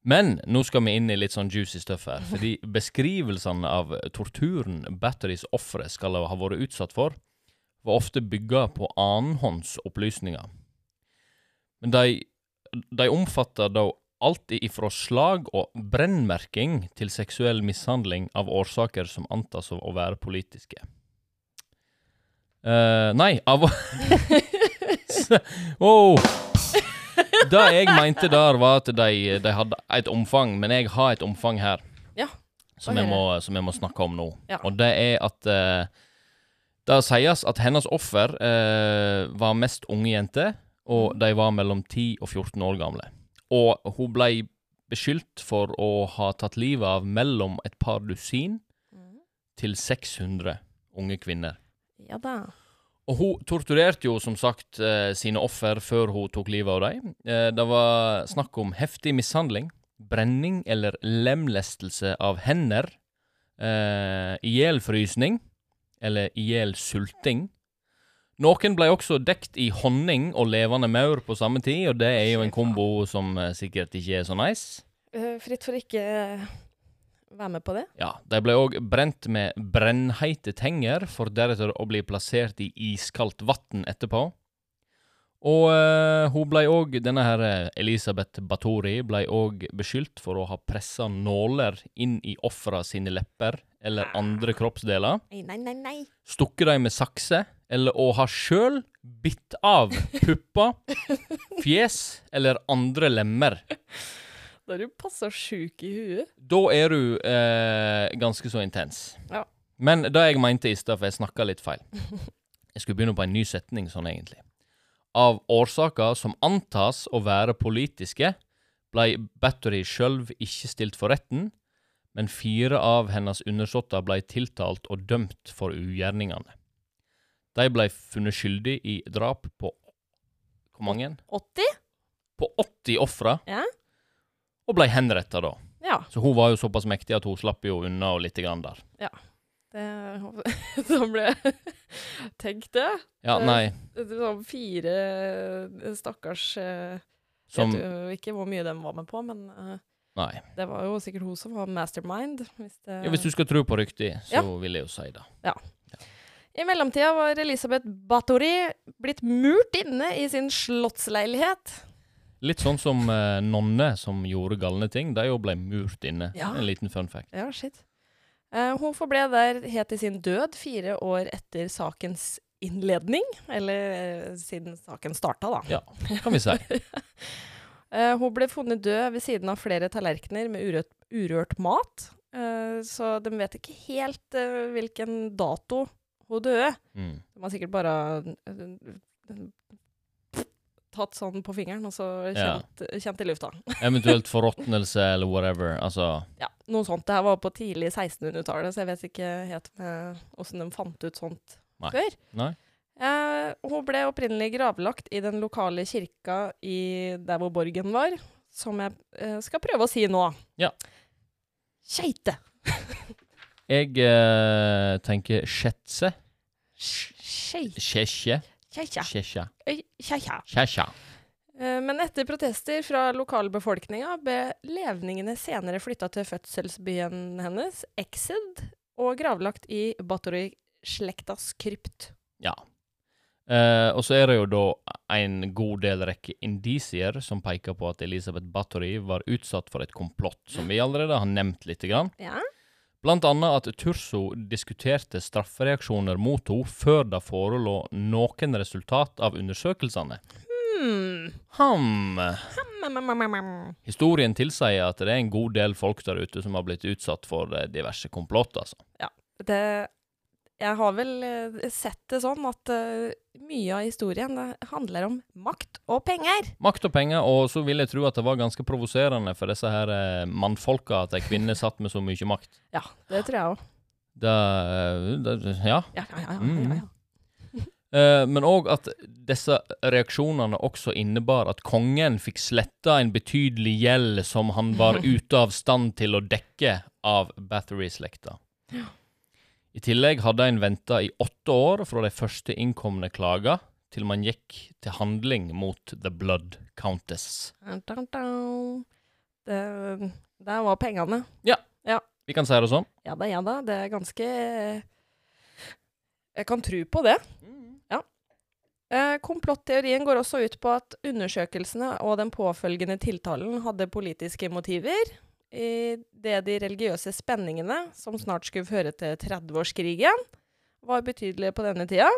Men nå skal vi inn i litt sånn juicy stuff her. Fordi <laughs> beskrivelsene av torturen Batterys ofre skal ha vært utsatt for, var ofte bygga på annenhåndsopplysninger. Men de, de omfatter da alt ifra slag og brennmerking til seksuell mishandling av årsaker som antas å være politiske. Uh, nei, av <laughs> oh. Det jeg mente der, var at de, de hadde et omfang, men jeg har et omfang her. Ja, Som jeg, må, som jeg må snakke om nå. Ja. Og det er at uh, Det sies at hennes offer uh, var mest unge jenter, og Mhm. de var mellom 10 og 14 år gamle. Og hun ble beskyldt for å ha tatt livet av mellom et par dusin til 600 unge kvinner. Ja da. Og hun torturerte jo som sagt eh, sine offer før hun tok livet av dem. Eh, det var snakk om heftig mishandling, brenning eller lemlestelse av hender, eh, ihjelfrysning eller ihjelsulting. Noen ble også dekt i honning og levende maur på samme tid, og det er jo en kombo som eh, sikkert ikke er så nice. Eh, fritt for ikke eh, være med på det. Ja, de ble òg brent med brennheite tenger, for deretter å bli plassert i iskaldt vann etterpå. Og uh, hun ble òg, denne her Elisabeth Bathory, ble òg beskyldt for å ha pressa nåler inn i ofra sine lepper eller andre kroppsdeler, nei, nei, nei. stukket dem med sakse, eller å ha sjøl bitt av pupper, <laughs> fjes eller andre lemmer. Da er du passa sjuk i huet. Da er du eh, ganske så intens. Ja. Men det jeg mente i stad, for jeg snakka litt feil Jeg skulle begynne på en ny setning sånn, egentlig. Av årsaker som antas å være politiske, ble Battery sjøl ikke stilt for retten, men fire av hennes undersåtter ble tiltalt og dømt for ugjerningene. De ble funnet skyldig i drap på Hvor mange? 80? På 80 ofre, Ja. og ble henretta da. Ja. Så hun var jo såpass mektig at hun slapp jo unna og lite grann der. Det Så <laughs> ble <laughs> Tenk det. Ja, Eh, nei, Sånn fire eh, stakkars som, Jeg Vet jo ikke hvor mye de var med på, men eh, Nei. det var jo sikkert hun som var mastermind. Hvis, det, Ja, hvis du skal tro på ryktet, så Ja. vil jeg jo si det. I mellomtida var Elisabeth Bathory blitt murt inne i sin slottsleilighet. Litt sånn som eh, nonne som gjorde galne ting. De jo ble murt inne. Ja. En liten fun fact. Ja, shit. Eh, hun forble der helt til sin død, fire år etter sakens innledning. Eller eh, siden saken starta, da. Ja, kan vi si. <laughs> Eh, hun ble funnet død ved siden av flere tallerkener med urørt, urørt mat. Eh, så de vet ikke helt eh, hvilken dato hun døde. Mm. De har sikkert bare eh, tatt sånn på fingeren, og så Ja. kjent, kjent i lufta. <laughs> Eventuelt forråtnelse eller whatever. Altså Ja, noe sånt. Det her var på tidlig 1600-tallet, så jeg vet ikke helt åssen de fant ut sånt Nei. før. Nei. Eh, hun ble opprinnelig gravlagt i den lokale kirka i der hvor borgen var, som jeg eh, skal prøve å si nå. Ja. Skeite. <laughs> Jeg eh, tenker Skjetse. Skjesja. Eh, Men etter protester fra lokalbefolkninga ble levningene senere flytta til fødselsbyen hennes, Exed, og gravlagt i Bathory-slektas krypt. Ja. Eh, og så er det jo da en god del rekke indisier som peker på at Elisabeth Bathory var utsatt for et komplott, som vi allerede har nevnt lite grann. Ja. Blant annet at Turso diskuterte straffereaksjoner mot henne før det forelå noen resultat av undersøkelsene. Hmm. Ham. Historien tilsier at det er en god del folk der ute som har blitt utsatt for eh, diverse komplott, altså. Ja, Det Jeg har vel eh, sett det sånn at eh, mye av historien handler om makt og penger. Makt og penger, og så vil jeg tro at det var ganske provoserende for disse her eh, mannfolka at ei kvinne satt med så mye makt. Ja, det tror jeg òg. Det, eh, Ja. Ja, ja, ja. ja, ja, ja. <laughs> Eh, men òg at disse reaksjonene også innebar at kongen fikk sletta en betydelig gjeld som han var <laughs> ute av stand til å dekke av Bathory-slekta. I tillegg hadde en venta i åtte år fra de første innkomne klager til man gikk til handling mot The Blood Countess. Det, der var pengene. Ja, Vi kan si det sånn. Ja da, ja da. Det er ganske Jeg kan tro på det. Ja. Eh, Komplotteorien går også ut på at undersøkelsene og den påfølgende tiltalen hadde politiske motiver, i det de religiøse spenningene, som snart skulle føre til 30-årskrigen, var betydelige på denne tida.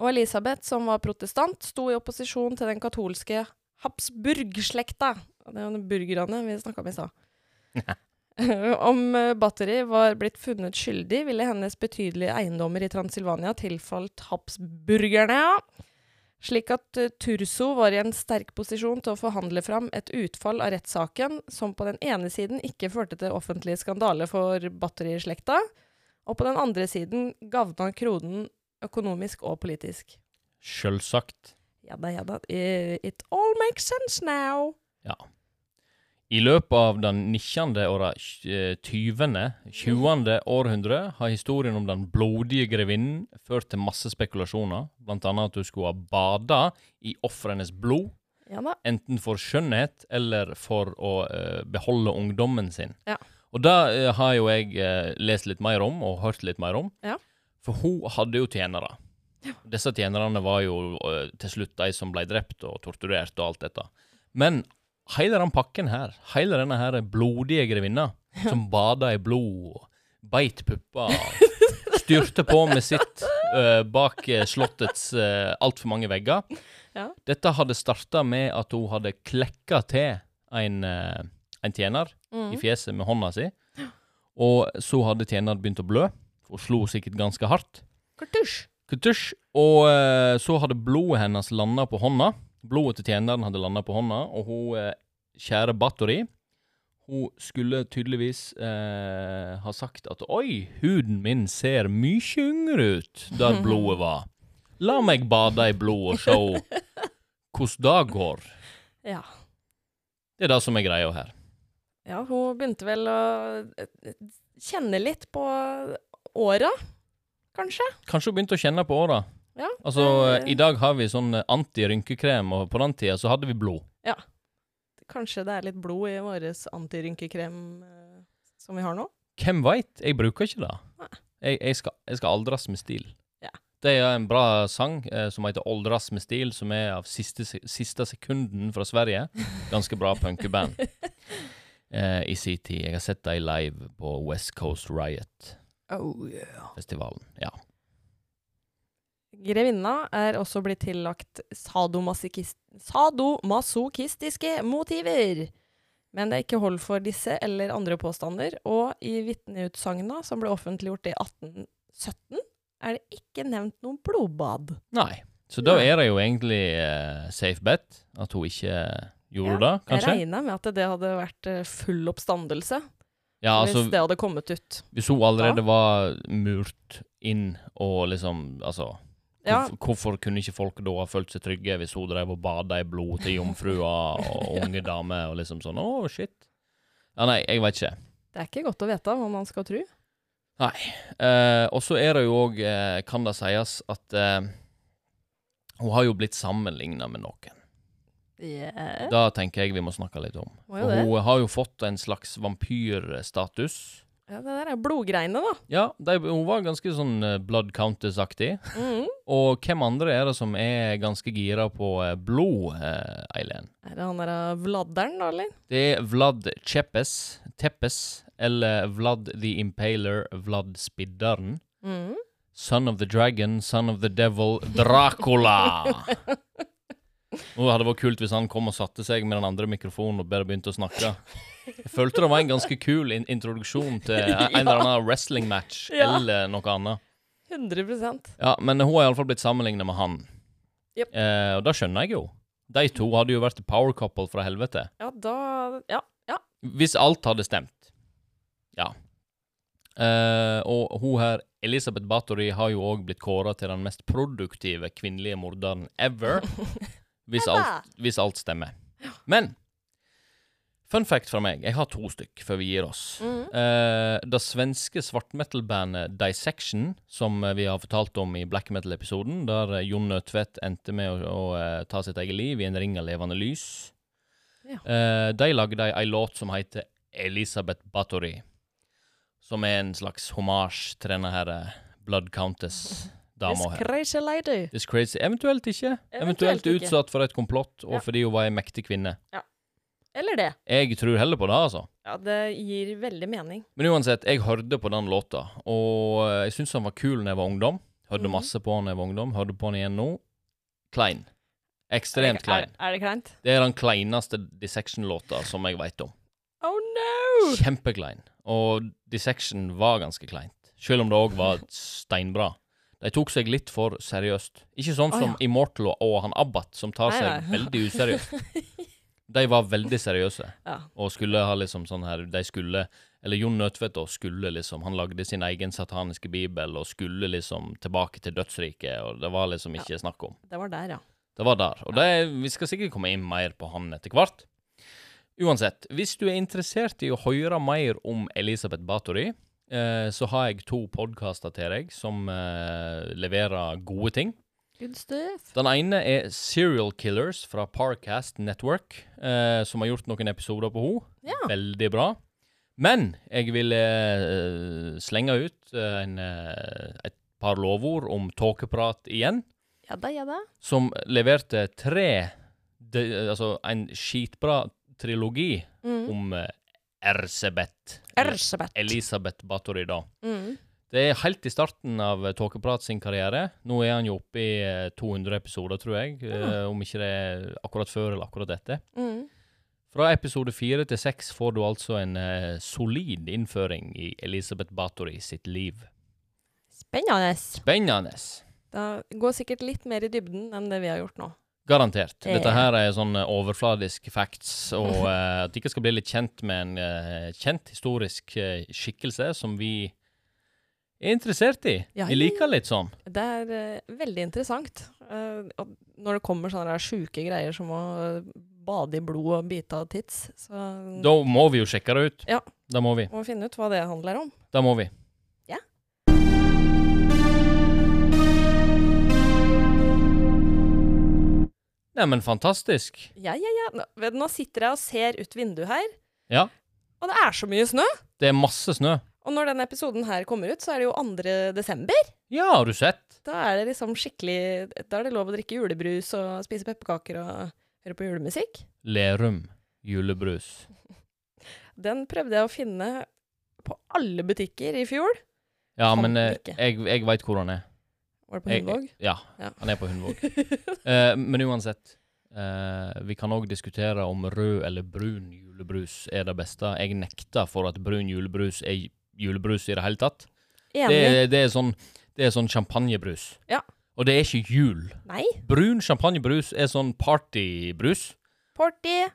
Og Elisabeth, som var protestant, sto i opposisjon til den katolske Habsburg-slekta. Det er jo de burgerne vi snakka om i stad. <laughs> Om Batteri Battery var blitt funnet skyldig, ville hennes betydelige eiendommer i Transilvania tilfalt Habsburgerne. Slik at eh, Turso var i en sterk posisjon til å forhandle fram et utfall av rettssaken som på den ene siden ikke førte til offentlig skandale for batterislekta, og på den andre siden gavna kronen økonomisk og politisk. Sjølsagt. Ja da, ja da. It all makes sense now. Ja. I løpet av den 19. og det eh, 20. 20. århundre har historien om den blodige grevinnen ført til masse spekulasjoner, blant annet at hun skulle ha bada i ofrenes blod, Ja enten for skjønnhet eller for å uh, beholde ungdommen sin. Ja. Og det uh, har jo jeg uh, lest litt mer om, og hørt litt mer om. Ja. For hun hadde jo tjenere. Disse tjenerne var jo eh, til slutt de som ble drept og torturert og alt dette. Men hele den pakken her, hele denne her blodige grevinna, som bada i blod beit pupper styrte på med sitt uh, bak eh, slottets uh, altfor mange vegger. Ja. Dette hadde starta med at hun hadde klekka til en, uh, en tjener Mm. i fjeset med hånda si. Og så hadde tjeneren begynt å blø. og slo sikkert ganske hardt. Kartusj. Kutusj. Og uh, så hadde blodet hennes landa på hånda. Blodet til tjeneren hadde landa på hånda, og hun eh, kjære Bathory Hun skulle tydeligvis eh, ha sagt at Oi, huden min ser mye yngre ut der <laughs> blodet var. La meg bade i blod og se hvordan det går. <laughs> Ja. Det er det som er greia her. ja, hun begynte vel å eh, kjenne litt på åra, kanskje. Kanskje hun begynte å kjenne på åra. Ja. Altså, I dag har vi sånn antirynkekrem, og på den tida så hadde vi blod. Ja. Kanskje det er litt blod i vår antirynkekrem eh, som vi har nå? Hvem veit? Jeg bruker ikke det. Jeg, jeg, skal, jeg skal aldres med stil. Ja. Det er en bra sang eh, som heter 'Oldras med stil', som er av siste, siste sekunden fra Sverige. Ganske bra punkeband <laughs> eh, i sin tid. Jeg har sett dem live på West Coast Riot-festivalen. Oh, yeah. Ja. Grevinna er også blitt tillagt sadomasochistiske motiver. Men det er ikke hold for disse eller andre påstander, og i vitneutsagna, som ble offentliggjort i 1817, er det ikke nevnt noe blodbad. Nei. Så da er det jo egentlig uh, safe bet at hun ikke gjorde det, kanskje? Jeg regner regna med at det hadde vært eh, full oppstandelse Ja, altså, hvis det hadde kommet ut. hvis hun allerede var murt inn og liksom Altså Ja, Hvorfor, kunne ikke folk da ha følt seg trygge hvis hun drev og bada i blod til jomfrua og <laughs> unge damer og liksom sånn Å, shit. Ja, nei, jeg veit ikke. det er ikke godt å vite hva man skal tro. Eh, og så er det jo òg, eh, kan det sies, at eh, hun har jo blitt sammenligna med noen. Yeah. Da tenker jeg vi må snakke litt om. Hun har jo fått en slags vampyrstatus. Ja, det der er blodgreiene, da. Ja, de, hun var ganske sånn eh, Blood Countess-aktig. Mhm. Og hvem andre er det som er ganske gira på eh, blod, eh, Eileen? Er det han der Vladderen, da, eller? Det er Vlad Cheppes, Teppes, eller Vlad the Impaler, Vlad Spidderen. Mhm. Son of the Dragon, Son of the Devil, Dracula! <laughs> Nå hadde det vært kult hvis han kom og satte seg med den andre mikrofonen og bare begynte å snakke. Jeg følte det var en ganske kul in introduksjon til <laughs> en eller annen wrestling-match Ja. eller noe annet. 100% Ja, men hun har iallfall blitt sammenligna med han. Yep. Eh, og det skjønner jeg jo. De to hadde jo vært power couple fra helvete. Ja, da Ja. ja. Hvis alt hadde stemt. Ja. Eh, og hun her, Elisabeth Bathory, har jo òg blitt kåra til den mest produktive kvinnelige morderen ever. <laughs> Hvis alt, hvis alt stemmer. Men Fun fact fra meg. Jeg har to stykk før vi gir oss. Mm. Uh, det svenske svartmetal-bandet Dissection, som eh, vi har fortalt om i black metal-episoden, der eh, Jon Nødtvedt endte med å, å ta sitt eget liv i en ring av levende lys. Ja. uh, de lagde ei låt som heter Elisabeth Bathory, som er en slags homasj til denne her Blood Countess-dama This her. crazy lady. This crazy. Eventuelt ikke. Eventuelt Eventuelt ikke. utsatt for et komplott, og Ja. fordi hun var ei mektig kvinne. Eller det. Jeg tror heller på det, altså. Ja, det gir veldig mening. Men uansett, jeg hørte på den låta, og jeg syntes han var kul da jeg var ungdom. Hørte Mhm. masse på han da jeg var ungdom. Hørte på han igjen nå. Klein. Ekstremt klein. Er, er det kleint? Det er den kleineste Dissection-låta som jeg veit om. Oh no! Kjempeklein. Og Dissection var ganske kleint. Selv om det òg var steinbra. De tok seg litt for seriøst. Ikke sånn oh, som ja. Immortal og, han Abbat, som tar Nei, seg nei. veldig useriøst. <laughs> De var veldig seriøse. Ja. Og skulle ha liksom sånn her De skulle Eller Jon Nødtvedt skulle liksom Han lagde sin egen sataniske bibel og skulle liksom tilbake til dødsriket, og det var liksom ikke snakk om. Det var der, ja. Det var der. Og det, vi skal sikkert komme inn mer på han etter hvert. Uansett, hvis du er interessert i å høre mer om Elisabeth Bathory, eh, så har jeg to podkaster til deg som eh, leverer gode ting. Den ene er Serial Killers fra Parcast Network, eh, som har gjort noen episoder på henne. Ja. Veldig bra. Men jeg vil eh, slenge ut eh, en, eh, et par lovord om tåkeprat igjen, Ja da, ja da. som leverte tre de, Altså en skitbra trilogi Mm. om eh, Erzebeth. Elisabeth Bathory, da. Mm. Det er helt i starten av eh, Tåkeprat sin karriere. Nå er han jo oppe i eh, 200 episoder, tror jeg. eh, om ikke det er akkurat før eller akkurat etter. Mm. Fra episode fire til seks får du altså en eh, solid innføring i Elisabeth Bathory sitt liv. Spennende. Spennende. Det går sikkert litt mer i dybden enn det vi har gjort nå. Garantert. Dette her er sånn eh, overfladisk facts, og eh, at dere skal bli litt kjent med en eh, kjent historisk eh, skikkelse som vi er interessert i. Ja, jeg liker litt sånn. Det er uh, veldig interessant. Uh, når det kommer sånne sjuke greier som å eh, bade i blod og bite av tits, så Da må vi jo sjekke det ut. Ja. Da må vi. må finne ut hva det handler om. Da må vi. Ja. Neimen, fantastisk. Ja, ja, ja. Nå sitter jeg og ser ut vinduet her, Ja. og det er så mye snø. Det er masse snø. Og når denne episoden her kommer ut, så er det jo 2. desember. Ja, har du sett? Da er det liksom skikkelig Da er det lov å drikke julebrus og spise pepperkaker og høre på julemusikk. Lerum julebrus. <laughs> Den prøvde jeg å finne på alle butikker i fjor. Ja, Kan men eh, jeg, jeg veit hvor han er. Var det på Hundvåg? Ja, Ja. han er på Hundvåg. <laughs> Eh, men uansett. eh, vi kan òg diskutere om rød eller brun julebrus er det beste. Jeg nekter for at brun julebrus er julebrus i det hele tatt. Det, det, er sånn, det er sånn champagnebrus. Ja. Og det er ikke jul. Nei. Brun champagnebrus er sånn partybrus. Party.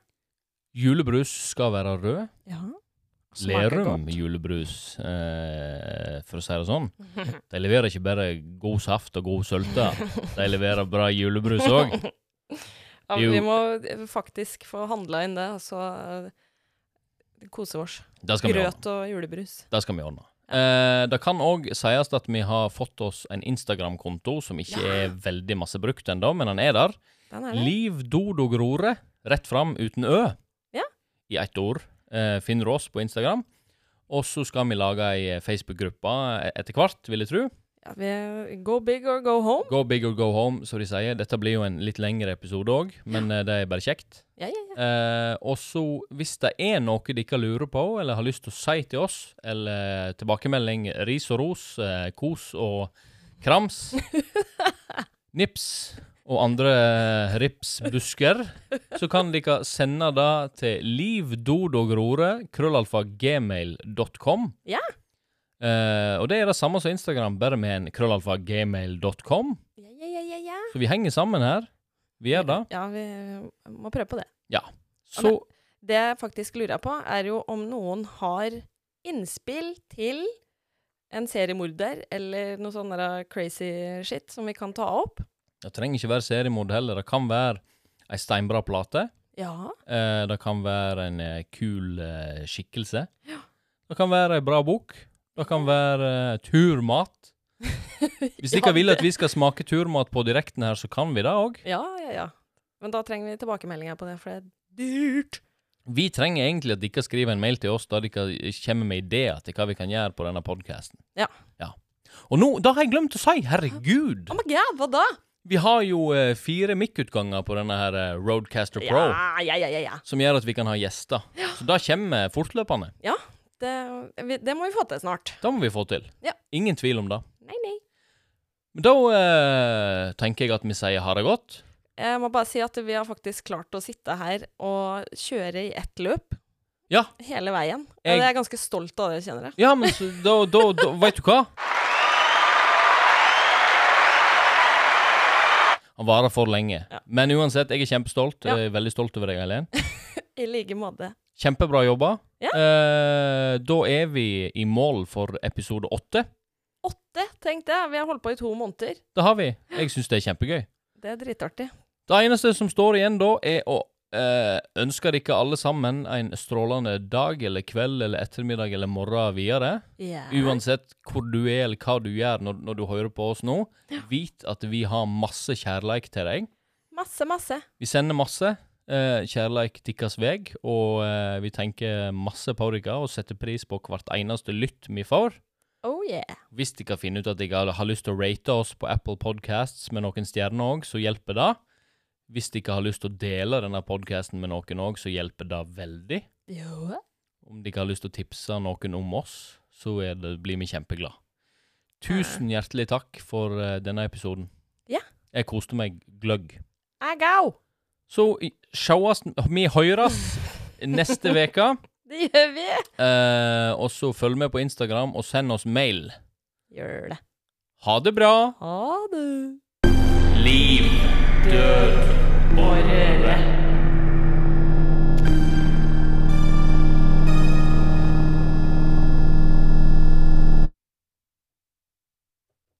Julebrus skal være rød. Ja. Lerum julebrus, eh, for å si det sånn. <laughs> De leverer ikke bare god saft og god sølte, de leverer bra julebrus òg. Ja, vi må faktisk få handla inn det, og så eh, kose oss. Det skal vi. Grøt og julebrus. Det skal vi ordne. Eh, det kan òg sies at vi har fått oss en Instagram-konto som ikke Ja. er veldig masse brukt ennå, men den er der. Den er. Liv Dodo Grore, rett fram uten ø, Ja. i ett ord. Eh, finner du oss på Instagram. Og så skal vi lage ei Facebook-gruppe etter hvert, vil jeg tro. Go big or go home. Go big or go home, som de sier. Dette blir jo en litt lengre episode òg, men ja. det er bare kjekt. Ja, ja. Eh, og så, hvis det er noe dere lurer på, eller har lyst til å si til oss, eller tilbakemelding, ris og ros, eh, kos og krams, <laughs> nips og andre eh, ripsbusker, så kan dere sende det til livdodogrore, krøllalfa, gmail.com. Ja. Eh, og det er det samme som Instagram, bare med en krøllalfa, gmail.com. Ja, ja, ja, ja, ja. Så vi henger sammen her. Vi gjør det. Ja, vi må prøve på det. Så Det jeg faktisk lurer på, er jo om noen har innspill til en seriemorder eller noe sånn crazy shit som vi kan ta opp. det trenger ikke være seriemord heller. Det kan være ei steinbra plate. Ja. Uh, det kan være en eh, kul uh, skikkelse. Det kan være ei bra bok. Det kan være eh, turmat. <laughs> Hvis dere Ja, vil at vi skal smake turmat på direkten her, så kan vi det òg. Ja, ja, ja. Men da trenger vi tilbakemeldinger på det, for det er dyrt. Vi trenger egentlig at dere skriver en mail til oss der dere kommer med ideer til hva vi kan gjøre på denne podkasten. Ja. Og nå, da har jeg glemt å si, herregud! Oh my god, hva da? Vi har jo eh, fire mic-utganger på denne her eh, Roadcaster Pro, Ja, ja, ja, ja. ja. som gjør at vi kan ha gjester. Så da kommer fortløpende. Det, det må vi få til snart. Da må vi få til. Ja. Ingen tvil om det. Nei, nei. Men da eh, tenker jeg at vi sier ha det godt. Jeg må bare si at vi har faktisk klart å sitte her og kjøre i ett løp. Ja. Hele veien. Og Jeg- jeg er ganske stolt av det, kjenner jeg. Ja, men så, da, da, da Vet du hva? Han varer for lenge. Ja. Men uansett, jeg er kjempestolt. Ja. Jeg er veldig stolt over deg, Eileen. <laughs> I like måte. Kjempebra jobba. Ja. Eh, da er vi i mål for episode åtte. Åtte, tenkte jeg. Vi har holdt på i to måneder. Det har vi. Jeg syns det er kjempegøy. Det er dritartig. Det eneste som står igjen da, er å eh, ønske dere alle sammen en strålende dag eller kveld eller ettermiddag eller morgen videre. Yeah. Uansett hvor du er eller hva du gjør når, når du hører på oss nå, vit at vi har masse kjærleik til deg. Masse, masse. Vi sender masse eh, kjærleik deres vei, og eh, vi tenker masse på dere og setter pris på hvert eneste lytt vi får. Oh yeah. Hvis dere finner ut at dere har lyst til å rate oss på Apple Podcasts med noen stjerner òg, så hjelper det. Hvis dere har lyst til å dele denne podcasten med noen òg, så hjelper det veldig. Jo. Om dere har lyst til å tipse noen om oss, så det, blir vi kjempeglade. Tusen hjertelig takk for uh, denne episoden. Ja. Jeg koste meg gløgg. Agau! Så sjåast vi høyrast neste <laughs> veke. Det gjør vi. Eh, og så følg med på Instagram, og send oss mail. Gjør det. Ha det bra. Ha det. Liv, død, borre.